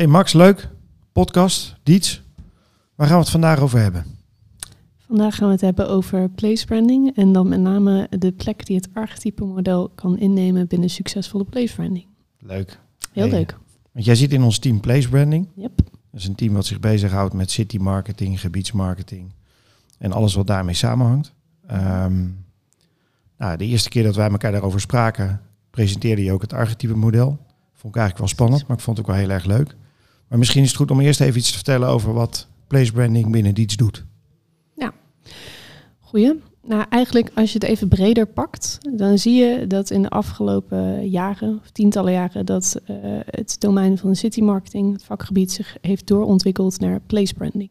Hey Max, leuk. Podcast, Diets. Waar gaan we het vandaag over hebben? Vandaag gaan we het hebben over place branding en dan met name de plek die het archetype model kan innemen binnen succesvolle place branding. Leuk. Heel Hey. leuk. Want jij zit in ons team Place Branding. Yep. Dat is een team wat zich bezighoudt met city marketing, gebiedsmarketing en alles wat daarmee samenhangt. Ehm, nou, de eerste keer dat wij elkaar daarover spraken, presenteerde je ook het archetype model. Vond ik eigenlijk wel spannend, maar ik vond het ook wel heel erg leuk. Maar misschien is het goed om eerst even iets te vertellen over wat place branding binnen Diets doet. Goeie. Nou, eigenlijk als je het even breder pakt, dan zie je dat in de afgelopen jaren, of tientallen jaren, dat eh, het domein van city marketing, het vakgebied, zich heeft doorontwikkeld naar place branding.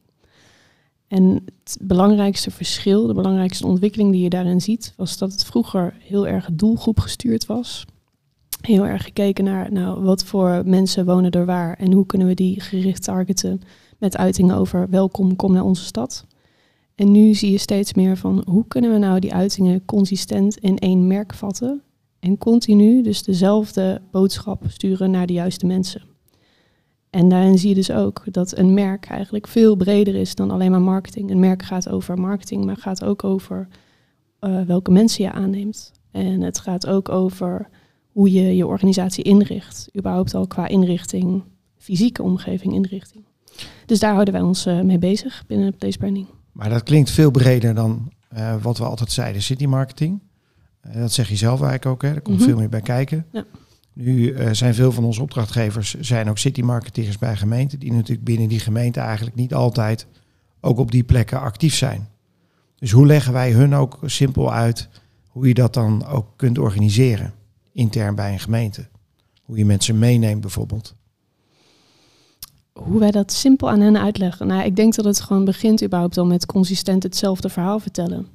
En het belangrijkste verschil, de belangrijkste ontwikkeling die je daarin ziet, was dat het vroeger heel erg doelgroep gestuurd was. Heel erg gekeken naar nou, wat voor mensen wonen er waar en hoe kunnen we die gericht targeten met uitingen over welkom, kom naar onze stad. En nu zie je steeds meer van hoe kunnen we nou die uitingen consistent in één merk vatten en continu dus dezelfde boodschap sturen naar de juiste mensen. En daarin zie je dus ook dat een merk eigenlijk veel breder is dan alleen maar marketing. Een merk gaat over marketing, maar gaat ook over eh, welke mensen je aanneemt. En het gaat ook over hoe je je organisatie inricht. Überhaupt al qua inrichting, fysieke omgeving, inrichting. Dus daar houden wij ons eh, mee bezig binnen Place Branding. Maar dat klinkt veel breder dan eh, wat we altijd zeiden, city marketing. Eh, dat zeg je zelf eigenlijk ook, hè? er komt Mhm. veel meer bij kijken. Ja. Nu zijn veel van onze opdrachtgevers zijn ook city marketeers bij gemeenten, die natuurlijk binnen die gemeente eigenlijk niet altijd ook op die plekken actief zijn. Dus hoe leggen wij hun ook simpel uit hoe je dat dan ook kunt organiseren, intern bij een gemeente? Hoe je mensen meeneemt bijvoorbeeld. Hoe wij dat simpel aan hen uitleggen. Nou, ik denk dat het gewoon begint überhaupt al met consistent hetzelfde verhaal vertellen.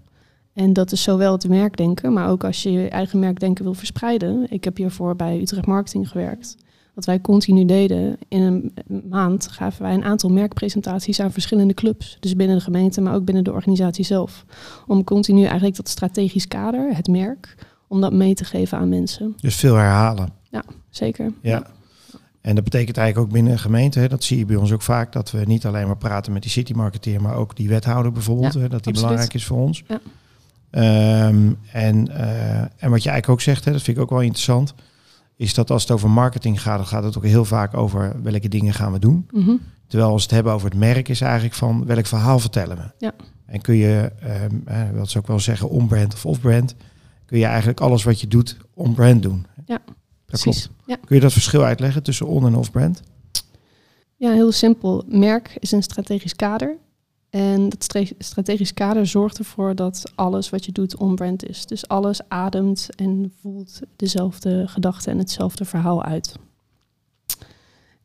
En dat is zowel het merkdenken, maar ook als je je eigen merkdenken wil verspreiden. Ik heb hiervoor bij Utrecht Marketing gewerkt. Wat wij continu deden, in een maand gaven wij een aantal merkpresentaties aan verschillende clubs. Dus binnen de gemeente, maar ook binnen de organisatie zelf. Om continu eigenlijk dat strategisch kader, het merk, om dat mee te geven aan mensen. Dus veel herhalen. Zeker. Ja. En dat betekent eigenlijk ook binnen een gemeente, hè, dat zie je bij ons ook vaak, dat we niet alleen maar praten met die city marketeer, maar ook die wethouder bijvoorbeeld, Ja, hè, dat die absoluut. belangrijk is voor ons. Ja. Ehm, en, eh, en wat je eigenlijk ook zegt, hè, dat vind ik ook wel interessant, is dat als het over marketing gaat, dan gaat het ook heel vaak over welke dingen gaan we doen. Mhm. Terwijl als we het hebben over het merk, is eigenlijk van welk verhaal vertellen we. Ja. En kun je, eh, wat ze ook wel zeggen, on-brand of off-brand, kun je eigenlijk alles wat je doet on-brand doen. Ja, dat Precies. klopt. Ja. Kun je dat verschil uitleggen tussen on- en off-brand? Ja, heel simpel. Merk is een strategisch kader. En dat stra- strategisch kader zorgt ervoor dat alles wat je doet on-brand is. Dus alles ademt en voelt dezelfde gedachten en hetzelfde verhaal uit.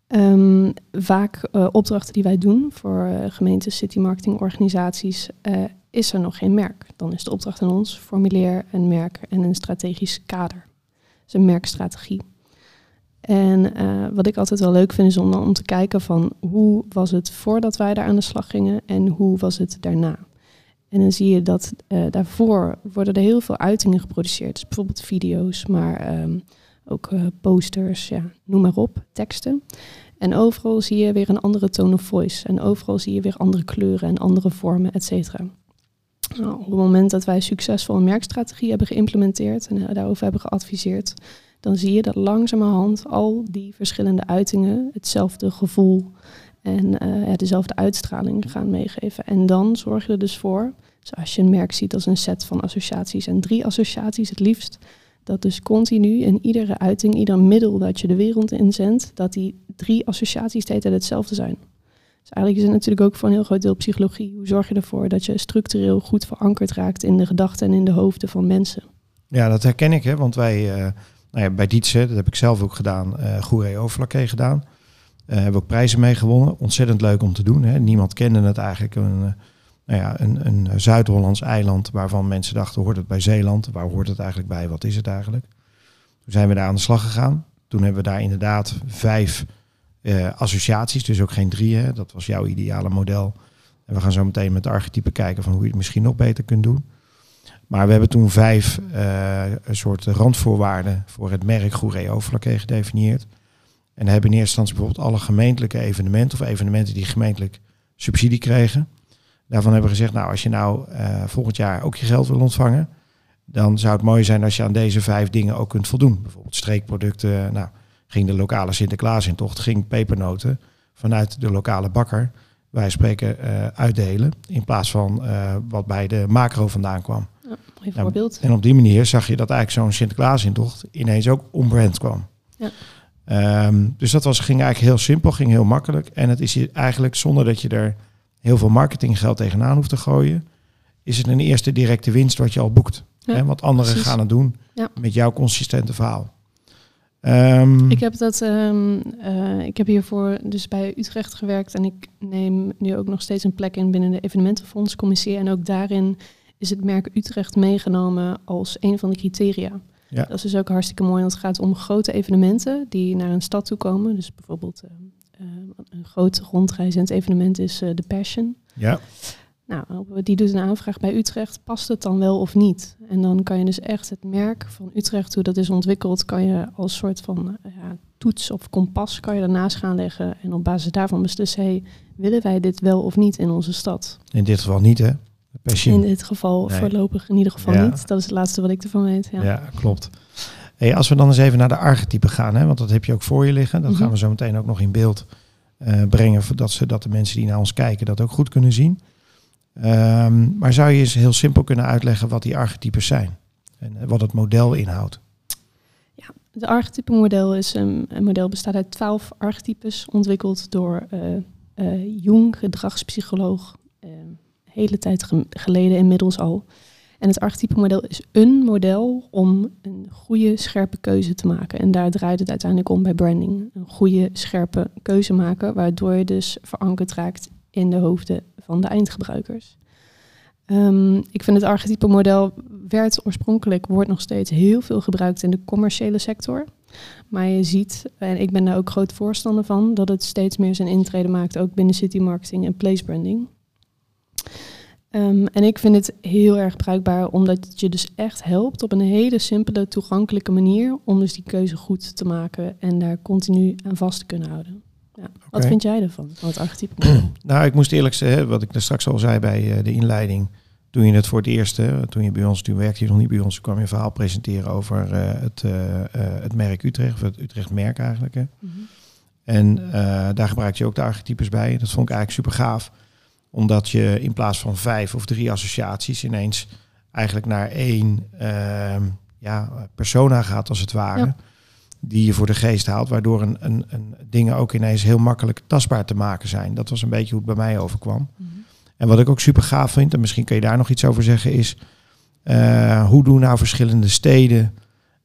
Ehm, vaak eh, opdrachten die wij doen voor eh, gemeentes, city marketing organisaties, eh, is er nog geen merk. Dan is de opdracht aan ons, formuleer een merk en een strategisch kader. Dus een merkstrategie. En wat ik altijd wel leuk vind is om, om te kijken van hoe was het voordat wij daar aan de slag gingen en hoe was het daarna. En dan zie je dat daarvoor worden er heel veel uitingen geproduceerd. Dus bijvoorbeeld video's, maar ehm, ook eh, posters, ja, noem maar op, teksten. En overal zie je weer een andere tone of voice. En overal zie je weer andere kleuren en andere vormen, et cetera. Nou, op het moment dat wij succesvol een merkstrategie hebben geïmplementeerd en eh, daarover hebben geadviseerd, dan zie je dat langzamerhand al die verschillende uitingen hetzelfde gevoel en eh, dezelfde uitstraling gaan meegeven. En dan zorg je er dus voor, zoals je een merk ziet als een set van associaties en drie associaties het liefst, dat dus continu in iedere uiting, ieder middel dat je de wereld inzendt, dat die drie associaties hetzelfde zijn. Dus eigenlijk is het natuurlijk ook voor een heel groot deel psychologie. Hoe zorg je ervoor dat je structureel goed verankerd raakt in de gedachten en in de hoofden van mensen? Ja, dat herken ik, hè, want wij, eh, nou ja, bij Dietse, dat heb ik zelf ook gedaan, eh Goeree gedaan. Eh hebben ook prijzen mee gewonnen. Ontzettend leuk om te doen. Hè. Niemand kende het eigenlijk. Een, nou ja, een, een Zuid-Hollands eiland waarvan mensen dachten, hoort het bij Zeeland? Waar hoort het eigenlijk bij? Wat is het eigenlijk? Toen zijn we daar aan de slag gegaan. Toen hebben we daar inderdaad vijf eh, associaties, dus ook geen drie. Hè. Dat was jouw ideale model. En we gaan zo meteen met de archetypen kijken van hoe je het misschien nog beter kunt doen. Maar we hebben toen vijf een soort randvoorwaarden voor het merk Goeree Overlakkee gedefinieerd. En hebben in eerste instantie bijvoorbeeld alle gemeentelijke evenementen of evenementen die gemeentelijk subsidie kregen. Daarvan hebben we gezegd, nou als je nou uh, volgend jaar ook je geld wil ontvangen, dan zou het mooi zijn als je aan deze vijf dingen ook kunt voldoen. Bijvoorbeeld streekproducten, nou ging de lokale Sinterklaas in tocht, ging pepernoten vanuit de lokale bakker, wij spreken, uh, uitdelen. In plaats van uh, wat bij de macro vandaan kwam. Ja, mooi voorbeeld. Nou, en op die manier zag je dat eigenlijk zo'n Sinterklaas in tocht ineens ook onbrand kwam. Ja. Um, dus dat was, ging eigenlijk heel simpel, ging heel makkelijk. En het is hier eigenlijk zonder dat je er heel veel marketinggeld tegenaan hoeft te gooien, is het een eerste directe winst wat je al boekt. Ja, hè, wat anderen precies. gaan het doen Ja. met jouw consistente verhaal. Ehm, Ik heb dat, ehm, eh, ik heb hiervoor dus bij Utrecht gewerkt en ik neem nu ook nog steeds een plek in binnen de evenementenfondscommissie. En ook daarin is het merk Utrecht meegenomen als een van de criteria. Ja. Dat is dus ook hartstikke mooi, want het gaat om grote evenementen die naar een stad toe komen. Dus bijvoorbeeld eh, eh, een groot rondreizend evenement is eh, de Passion. ja, Nou, die doet een aanvraag bij Utrecht. Past het dan wel of niet? En dan kan je dus echt het merk van Utrecht, hoe dat is ontwikkeld, kan je als soort van eh, ja, toets of kompas kan je ernaast gaan leggen. En op basis daarvan beslissen, hey, willen wij dit wel of niet in onze stad? in dit geval niet hè. Passion. In dit geval Nee. voorlopig in ieder geval Ja. niet. Dat is het laatste wat ik ervan weet. Ja. Ja, klopt. Hey, als we dan eens even naar de archetypen gaan, hè, want dat heb je ook voor je liggen. Dat Mhm. gaan we zo meteen ook nog in beeld eh, brengen, zodat ze, dat de mensen die naar ons kijken dat ook goed kunnen zien. Ehm, maar zou je eens heel simpel kunnen uitleggen wat die archetypes zijn en eh, wat het model inhoudt? Het archetype model is een, een model bestaat uit twaalf archetypes, ontwikkeld door eh, Jung, gedragspsycholoog, hele tijd ge- geleden inmiddels al. En het archetype model is een model om een goede, scherpe keuze te maken. En daar draait het uiteindelijk om bij branding. Een goede, scherpe keuze maken, waardoor je dus verankerd raakt in de hoofden van de eindgebruikers. Ehm, ik vind het archetype model werd oorspronkelijk, wordt nog steeds heel veel gebruikt in de commerciële sector. Maar je ziet, en ik ben daar ook groot voorstander van, dat het steeds meer zijn intrede maakt, ook binnen city marketing en place branding. Ehm, en ik vind het heel erg bruikbaar, omdat het je dus echt helpt op een hele simpele, toegankelijke manier om dus die keuze goed te maken en daar continu aan vast te kunnen houden. Ja. Wat vind jij ervan, van het archetype? Nou, ik moest eerlijk zeggen, wat ik daar straks al zei bij eh, de inleiding. Toen je het voor het eerst, toen je bij ons, toen werkte je nog niet bij ons, kwam je een verhaal presenteren over eh, het, eh, het merk Utrecht, of het Utrecht merk eigenlijk. Hè. En eh, daar gebruik je ook de archetypes bij. Dat vond ik eigenlijk super gaaf. Omdat je in plaats van vijf of drie associaties ineens eigenlijk naar één ehm, ja, persona gaat als het ware. Ja. Die je voor de geest haalt. Waardoor een, een, een dingen ook ineens heel makkelijk tastbaar te maken zijn. Dat was een beetje hoe het bij mij overkwam. En wat ik ook super gaaf vind, en misschien kun je daar nog iets over zeggen, is eh, hoe doen nou verschillende steden,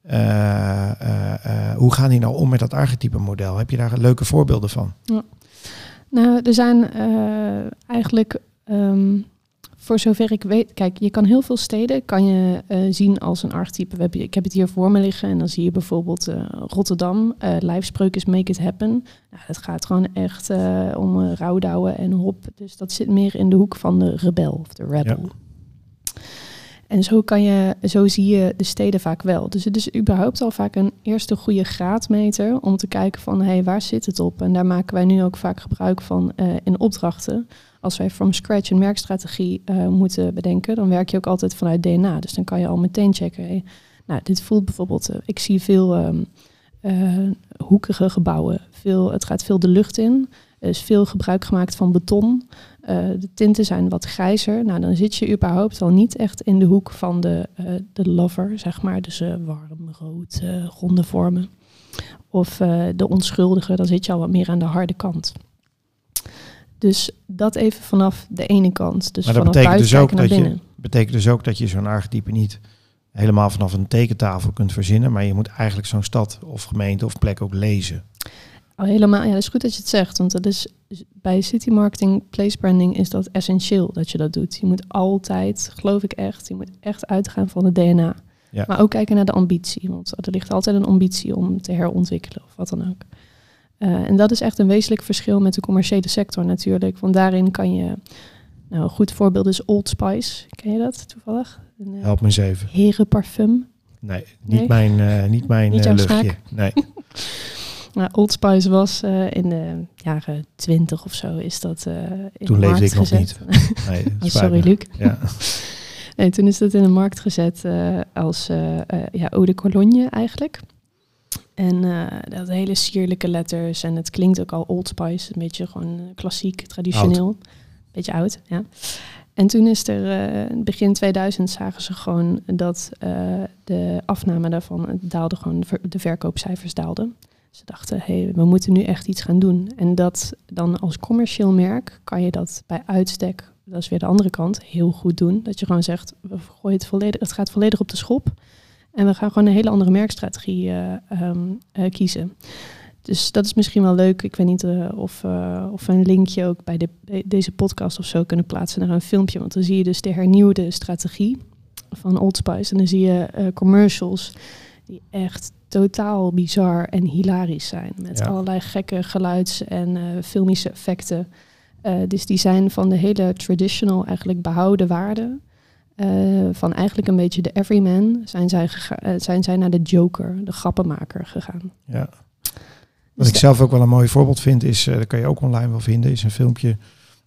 eh, eh, hoe gaan die nou om met dat archetype model? Heb je daar leuke voorbeelden van? Nou, er zijn eh, eigenlijk, ehm, voor zover ik weet, kijk, je kan heel veel steden kan je eh, zien als een archetype. We hebben, ik heb het hier voor me liggen en dan zie je bijvoorbeeld eh, Rotterdam. eh lijfspreuk is make it happen. Nou, het gaat gewoon echt om uh, rouwdouwen en hop. Dus dat zit meer in de hoek van de rebel of de rebel. En zo, kan je, zo zie je de steden vaak wel. Dus het is überhaupt al vaak een eerste goede graadmeter om te kijken van hé, hey, waar zit het op? En daar maken wij nu ook vaak gebruik van uh, in opdrachten. Als wij from scratch een merkstrategie uh, moeten bedenken, dan werk je ook altijd vanuit DNA. Dus dan kan je al meteen checken. Hey, nou, dit voelt bijvoorbeeld, uh, ik zie veel um, hoekige gebouwen. Veel, het gaat veel de lucht in. Er is veel gebruik gemaakt van beton. Uh, de tinten zijn wat grijzer. Nou, dan zit je überhaupt al niet echt in de hoek van de, uh, de lover, zeg maar. Dus uh, warm, rood, ronde vormen. Of de onschuldige, dan zit je al wat meer aan de harde kant. Dus dat even vanaf de ene kant. Dus maar dat vanaf betekent dus ook naar dat binnen. je betekent dus ook dat je zo'n archetype niet helemaal vanaf een tekentafel kunt verzinnen, maar je moet eigenlijk zo'n stad of gemeente of plek ook lezen. Oh, helemaal. Ja, dat is goed dat je het zegt. Want dat is bij city marketing, place branding is dat essentieel dat je dat doet. Je moet altijd, geloof ik echt, je moet echt uitgaan van het DNA. Ja. Maar ook kijken naar de ambitie. Want er ligt altijd een ambitie om te herontwikkelen of wat dan ook. Uh, en dat is echt een wezenlijk verschil met de commerciële sector natuurlijk. Want daarin kan je. Nou, een goed voorbeeld is Old Spice. Ken je dat toevallig? Een, uh, Help me eens even. Herenparfum. Nee, niet nee? mijn, uh, niet mijn niet luchtje. Nee. Nou, Old Spice was uh, in de jaren twintig of zo is dat uh, in Toen de leefde ik nog gezet. niet. Nee, Oh, sorry, Luc. Ja. Nee, toen is dat in de markt gezet uh, als ja, eau de cologne eigenlijk. En dat hele sierlijke letters en het klinkt ook al Old Spice, een beetje gewoon klassiek, traditioneel. Oud. Beetje oud, ja. En toen is er begin 2000 zagen ze gewoon dat de afname daarvan daalde, gewoon de verkoopcijfers daalden. Ze dachten, hey, we moeten nu echt iets gaan doen. En dat dan als commercieel merk kan je dat bij uitstek, dat is weer de andere kant, heel goed doen. Dat je gewoon zegt, we gooien het volledig, het gaat volledig op de schop. En we gaan gewoon een hele andere merkstrategie uh, um, uh, kiezen. Dus dat is misschien wel leuk. Ik weet niet uh, of, of we een linkje ook bij de, deze podcast of zo kunnen plaatsen naar een filmpje. Want dan zie je dus de hernieuwde strategie van Old Spice. En dan zie je commercials die echt totaal bizar en hilarisch zijn. Met Ja. allerlei gekke geluids- en eh, filmische effecten. Eh, dus die zijn van de hele traditional eigenlijk behouden waarden. eh, van eigenlijk een beetje de everyman zijn zij, zijn zij naar de joker, de grappenmaker gegaan. Ja. Dus Wat ik zelf ook wel een mooi voorbeeld vind, is, dat kan je ook online wel vinden, is een filmpje.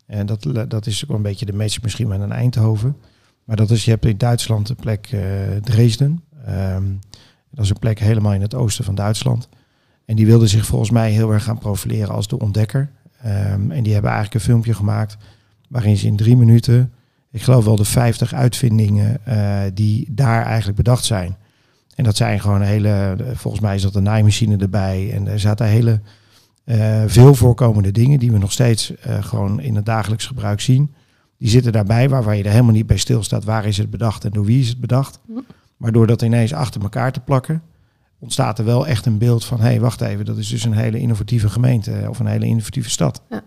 En dat, dat is ook wel een beetje de match misschien met een Eindhoven. Maar dat is, je hebt in Duitsland de plek Dresden. Ehm, dat is een plek helemaal in het oosten van Duitsland. En die wilden zich volgens mij heel erg gaan profileren als de ontdekker. Ehm, en die hebben eigenlijk een filmpje gemaakt waarin ze in drie minuten, ik geloof wel de 50 uitvindingen eh, die daar eigenlijk bedacht zijn. En dat zijn gewoon hele, volgens mij dat een naaimachine erbij. En er zaten hele eh, veel voorkomende dingen die we nog steeds eh, gewoon in het dagelijks gebruik zien. Die zitten daarbij waar, waar je er helemaal niet bij stilstaat. Waar is het bedacht en door wie is het bedacht? Maar door dat ineens achter elkaar te plakken, ontstaat er wel echt een beeld van... hé, hey, wacht even, dat is dus een hele innovatieve gemeente eh, of een hele innovatieve stad. Ja,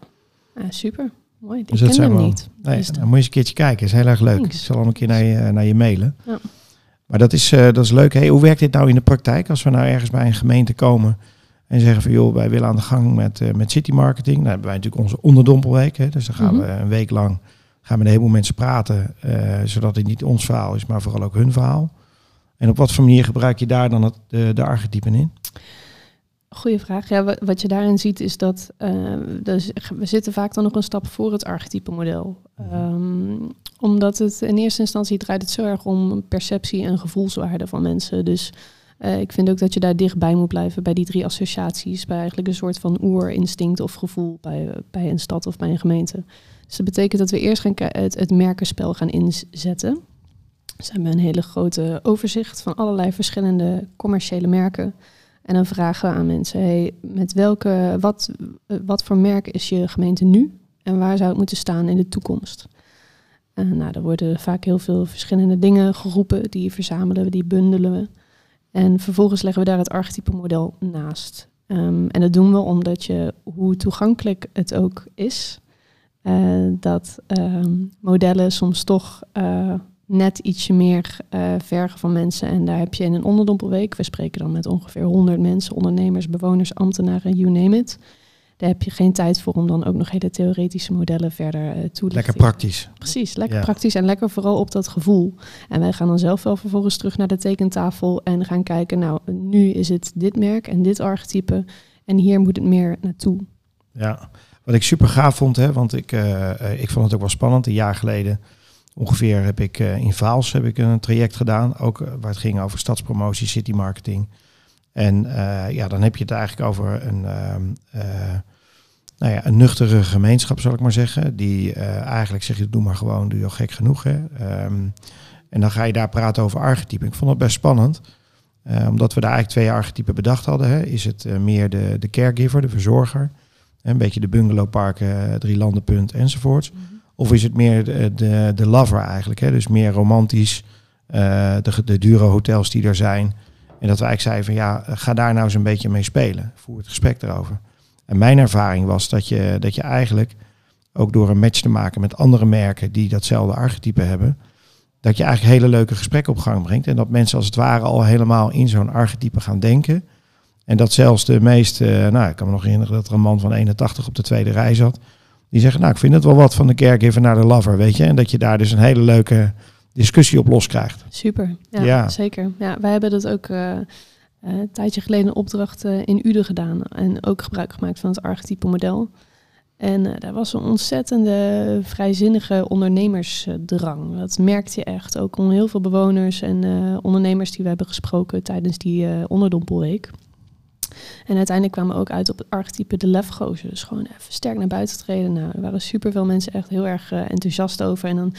super. Mooi. Ik Dus ken dat zijn hem wel- niet. Nee, Dus dan moet je eens een keertje kijken. is heel erg leuk. Thanks. Ik zal hem een keer naar je, naar je mailen. Ja. Maar dat is, eh, dat is leuk. Hey, hoe werkt dit nou in de praktijk? Als we nou ergens bij een gemeente komen en zeggen van... joh, wij willen aan de gang met, eh, met city marketing. Dan hebben wij natuurlijk onze onderdompelweek. Hè? Dus dan gaan Mhm. we een week lang gaan we met een heleboel mensen praten... eh, zodat het niet ons verhaal is, maar vooral ook hun verhaal. En op wat voor manier gebruik je daar dan het, de, de archetypen in? Goeie vraag. Ja, wa- wat je daarin ziet is dat eh, dus we zitten vaak dan nog een stap voor het archetype model. Mhm. Ehm, omdat het in eerste instantie draait het zo erg om perceptie en gevoelswaarde van mensen. Dus eh, ik vind ook dat je daar dichtbij moet blijven bij die drie associaties. Bij eigenlijk een soort van oerinstinct of gevoel bij, bij een stad of bij een gemeente. Dus dat betekent dat we eerst gaan het, het merkenspel gaan inzetten. We hebben een hele grote overzicht van allerlei verschillende commerciële merken. En dan vragen we aan mensen, hey, met welke, wat, wat voor merk is je gemeente nu en waar zou het moeten staan in de toekomst? Nou, er worden vaak heel veel verschillende dingen geroepen, die verzamelen we, die bundelen we. En vervolgens leggen we daar het archetype model naast. Ehm, en dat doen we omdat je, hoe toegankelijk het ook is, eh, dat ehm, modellen soms toch eh, net ietsje meer eh, vergen van mensen. En daar heb je in een onderdompelweek, we spreken dan met ongeveer 100 mensen, ondernemers, bewoners, ambtenaren, you name it. Daar heb je geen tijd voor om dan ook nog hele theoretische modellen verder eh toe te Lekker praktisch. Precies, lekker Ja. praktisch en lekker vooral op dat gevoel. En wij gaan dan zelf wel vervolgens terug naar de tekentafel en gaan kijken, nou, nu is het dit merk en dit archetype en hier moet het meer naartoe. Ja, wat ik super gaaf vond, hè, want ik, eh, ik vond het ook wel spannend. Een jaar geleden ongeveer heb ik eh, in Vaals heb ik een traject gedaan, ook eh, waar het ging over stadspromotie, city marketing. En eh, ja, dan heb je het eigenlijk over een, ehm, eh, nou ja, een nuchtere gemeenschap, zal ik maar zeggen. Die eigenlijk zeg je, doe maar gewoon, doe je al gek genoeg. Hè? Ehm, en dan ga je daar praten over archetypen. Ik vond het best spannend. omdat we daar eigenlijk twee archetypen bedacht hadden. Hè. Is het meer de, de caregiver, de verzorger. Een beetje de bungalowparken, drie landenpunt enzovoorts. Of is het meer de, de, lover eigenlijk? Hè? Dus meer romantisch, eh, de, de dure hotels die er zijn. En dat we eigenlijk zeiden van ja, ga daar nou eens een beetje mee spelen. Voer het gesprek erover. En mijn ervaring was dat je, dat je eigenlijk ook door een match te maken met andere merken die datzelfde archetype hebben, dat je eigenlijk hele leuke gesprekken op gang brengt. En dat mensen als het ware al helemaal in zo'n archetype gaan denken. En dat zelfs de meest, eh, nou ik kan me nog herinneren dat er een man van 81 op de tweede rij zat. Die zeggen, nou ik vind het wel wat van de caregiver naar de lover, weet je. En dat je daar dus een hele leuke discussie op los krijgt. Super, ja, Ja. zeker. Ja, wij hebben dat ook. eh, een tijdje geleden een opdracht in Uden gedaan en ook gebruik gemaakt van het archetype model. En uh, daar was een ontzettende vrijzinnige ondernemersdrang. Dat merkte je echt. Ook om heel veel bewoners en ondernemers die we hebben gesproken tijdens die onderdompelweek. En uiteindelijk kwamen we ook uit op het archetype de lefgozer. Dus gewoon even sterk naar buiten treden. Nou, er waren superveel mensen echt heel erg enthousiast over. En dan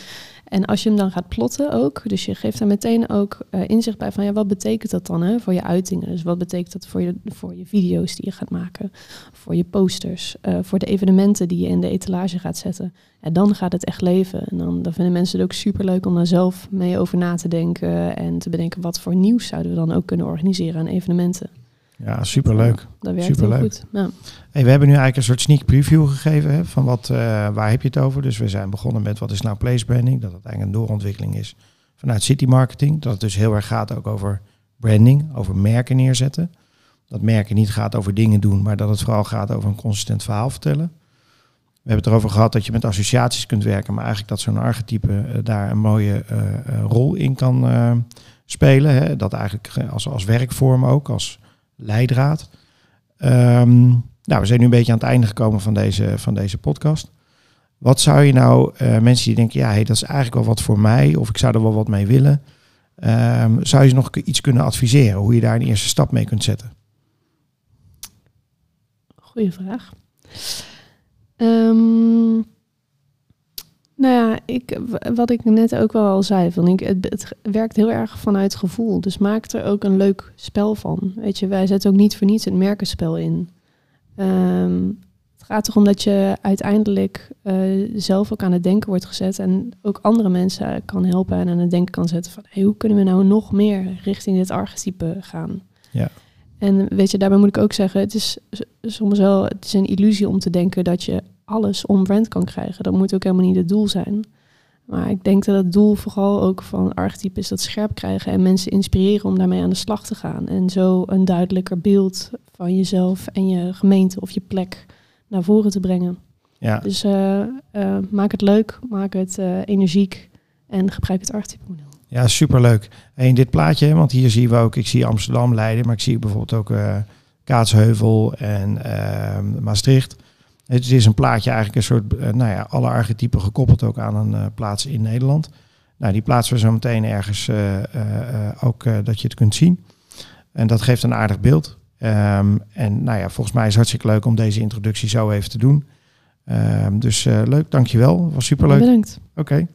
en als je hem dan gaat plotten ook, dus je geeft daar meteen ook uh, inzicht bij van ja, wat betekent dat dan hè, voor je uitingen? Dus wat betekent dat voor je, voor je video's die je gaat maken, voor je posters, uh, voor de evenementen die je in de etalage gaat zetten. En dan gaat het echt leven. En dan, dan vinden mensen het ook super leuk om daar zelf mee over na te denken en te bedenken wat voor nieuws zouden we dan ook kunnen organiseren aan evenementen. Ja, superleuk. Ja, dat werkt superleuk. heel goed. Ja. Hey, we hebben nu eigenlijk een soort sneak preview gegeven hè, van wat, uh, waar heb je het over. Dus we zijn begonnen met wat is nou place branding. Dat het eigenlijk een doorontwikkeling is vanuit city marketing. Dat het dus heel erg gaat ook over branding, over merken neerzetten. Dat merken niet gaat over dingen doen, maar dat het vooral gaat over een consistent verhaal vertellen. We hebben het erover gehad dat je met associaties kunt werken, maar eigenlijk dat zo'n archetype uh, daar een mooie uh, rol in kan spelen. Hè. Dat eigenlijk als, als werkvorm ook, als leidraad. Um, nou, we zijn nu een beetje aan het einde gekomen van deze, van deze podcast. Wat zou je nou, uh, mensen die denken, ja, hey, dat is eigenlijk wel wat voor mij, of ik zou er wel wat mee willen. Um, zou je nog iets kunnen adviseren, hoe je daar een eerste stap mee kunt zetten? Goeie vraag. Um, nou ja, ik, wat ik net ook wel al zei, van ik, het, het, werkt heel erg vanuit gevoel. Dus maak er ook een leuk spel van. Weet je, wij zetten ook niet voor niets het merkenspel in. Um, het gaat erom dat je uiteindelijk uh, zelf ook aan het denken wordt gezet en ook andere mensen kan helpen en aan het denken kan zetten van hey, hoe kunnen we nou nog meer richting dit archetype gaan. Ja. En weet je, daarbij moet ik ook zeggen, het is soms wel het is een illusie om te denken dat je alles on-brand kan krijgen. Dat moet ook helemaal niet het doel zijn. Maar ik denk dat het doel vooral ook van archetype is dat scherp krijgen en mensen inspireren om daarmee aan de slag te gaan. En zo een duidelijker beeld van jezelf en je gemeente of je plek naar voren te brengen. Ja. Dus uh, uh, maak het leuk, maak het uh, energiek en gebruik het archetype model. Ja, superleuk. En dit plaatje, want hier zien we ook, ik zie Amsterdam, Leiden, maar ik zie bijvoorbeeld ook Kaatsheuvel en ehm, Maastricht. Het is een plaatje eigenlijk een soort, uh, nou ja, alle archetypen gekoppeld ook aan een uh, plaats in Nederland. Nou, die plaatsen we zo meteen ergens uh, ook dat je het kunt zien. En dat geeft een aardig beeld. Um, en nou ja, volgens mij is het hartstikke leuk om deze introductie zo even te doen. Um, dus leuk, dankjewel. Was superleuk. Bedankt. Oké. Okay.